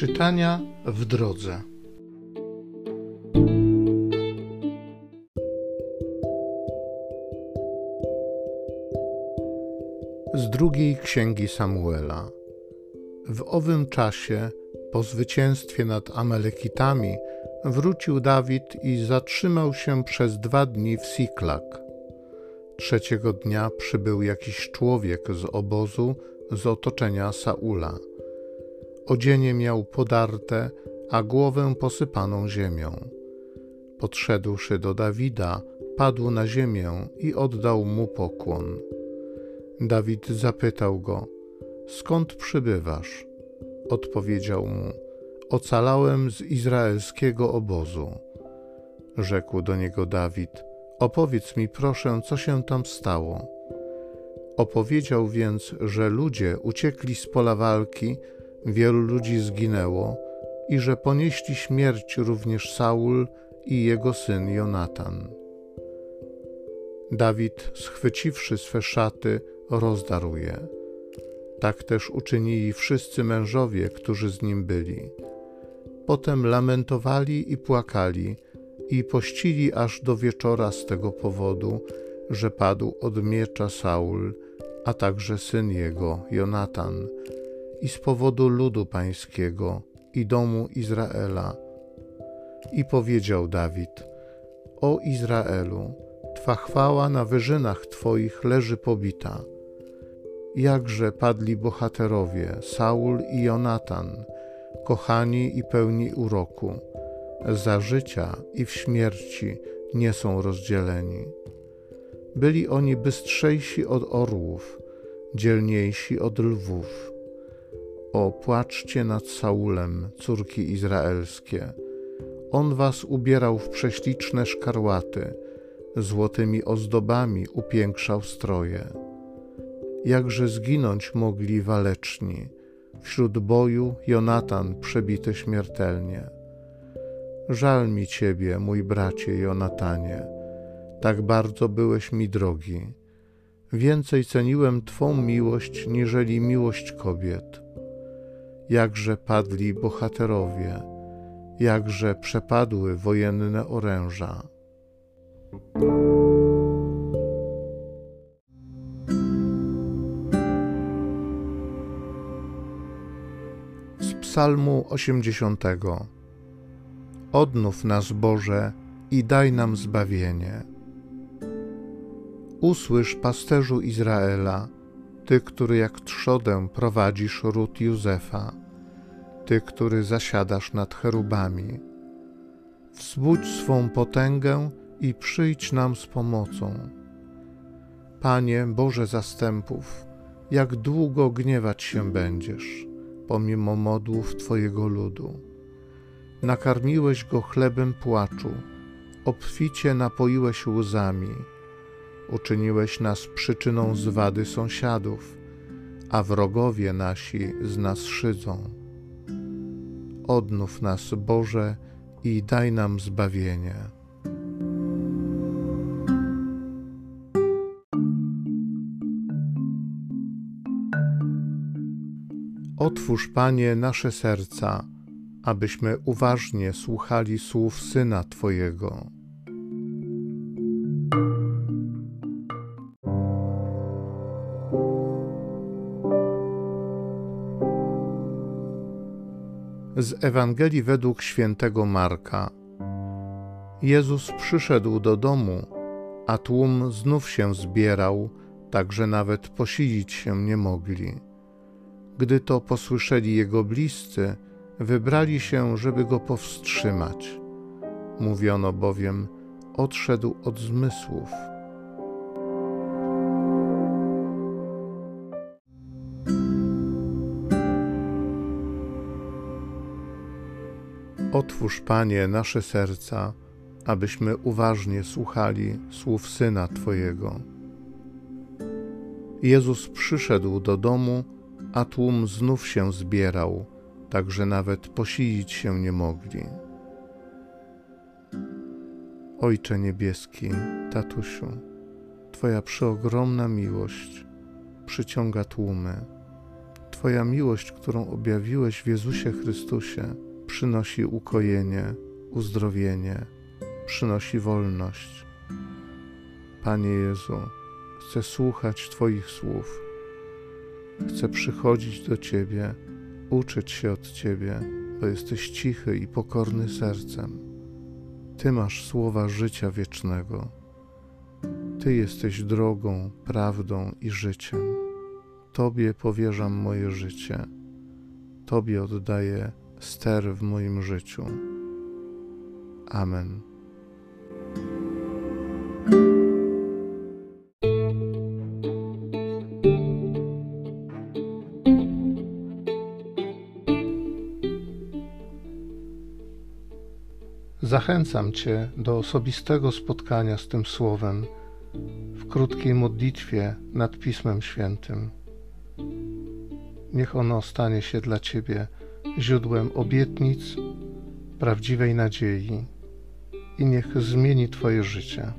Czytania w drodze. Z drugiej księgi Samuela. W owym czasie, po zwycięstwie nad Amalekitami, wrócił Dawid i zatrzymał się przez dwa dni w Siklak. Trzeciego dnia przybył jakiś człowiek z obozu z otoczenia Saula. Odzienie miał podarte, a głowę posypaną ziemią. Podszedłszy do Dawida, padł na ziemię i oddał mu pokłon. Dawid zapytał go: Skąd przybywasz? Odpowiedział mu: Ocalałem z izraelskiego obozu. Rzekł do niego Dawid: Opowiedz mi proszę, co się tam stało. Opowiedział więc, że ludzie uciekli z pola walki, wielu ludzi zginęło i że ponieśli śmierć również Saul i jego syn Jonatan. Dawid, schwyciwszy swe szaty, rozdarł je. Tak też uczynili wszyscy mężowie, którzy z nim byli. Potem lamentowali i płakali i pościli aż do wieczora z tego powodu, że padł od miecza Saul, a także syn jego, Jonatan, i z powodu ludu pańskiego i domu Izraela. I powiedział Dawid: O Izraelu, Twa chwała na wyżynach Twoich leży pobita. Jakże padli bohaterowie Saul i Jonatan, kochani i pełni uroku, za życia i w śmierci nie są rozdzieleni. Byli oni bystrzejsi od orłów, dzielniejsi od lwów. O, płaczcie nad Saulem, córki izraelskie. On was ubierał w prześliczne szkarłaty, złotymi ozdobami upiększał stroje. Jakże zginąć mogli waleczni, wśród boju Jonatan przebity śmiertelnie. Żal mi ciebie, mój bracie Jonatanie, tak bardzo byłeś mi drogi. Więcej ceniłem Twą miłość niżeli miłość kobiet. Jakże padli bohaterowie, jakże przepadły wojenne oręża. Z Psalmu 80. Odnów nas, Boże, i daj nam zbawienie. Usłysz, pasterzu Izraela, Ty, który jak trzodę prowadzisz ród Józefa, Ty, który zasiadasz nad cherubami. Wzbudź swą potęgę i przyjdź nam z pomocą. Panie Boże zastępów, jak długo gniewać się będziesz, pomimo modłów Twojego ludu. Nakarmiłeś go chlebem płaczu, obficie napoiłeś łzami, uczyniłeś nas przyczyną zwady sąsiadów, a wrogowie nasi z nas szydzą. Odnów nas, Boże, i daj nam zbawienie. Otwórz, Panie, nasze serca, abyśmy uważnie słuchali słów Syna Twojego. Z Ewangelii według świętego Marka. Jezus przyszedł do domu, a tłum znów się zbierał, tak że nawet posilić się nie mogli. Gdy to posłyszeli jego bliscy, wybrali się, żeby go powstrzymać. Mówiono bowiem, odszedł od zmysłów. Otwórz, Panie, nasze serca, abyśmy uważnie słuchali słów Syna Twojego. Jezus przyszedł do domu, a tłum znów się zbierał, tak że nawet posilić się nie mogli. Ojcze Niebieski, Tatusiu, Twoja przeogromna miłość przyciąga tłumy Twoja miłość, którą objawiłeś w Jezusie Chrystusie, przynosi ukojenie, uzdrowienie, przynosi wolność. Panie Jezu, chcę słuchać Twoich słów, chcę przychodzić do Ciebie, uczyć się od Ciebie, bo jesteś cichy i pokorny sercem. Ty masz słowa życia wiecznego. Ty jesteś drogą, prawdą i życiem. Tobie powierzam moje życie. Tobie oddaję ster w moim życiu. Amen. Zachęcam Cię do osobistego spotkania z tym Słowem w krótkiej modlitwie nad Pismem Świętym. Niech ono stanie się dla Ciebie źródłem obietnic, prawdziwej nadziei i niech zmieni Twoje życie.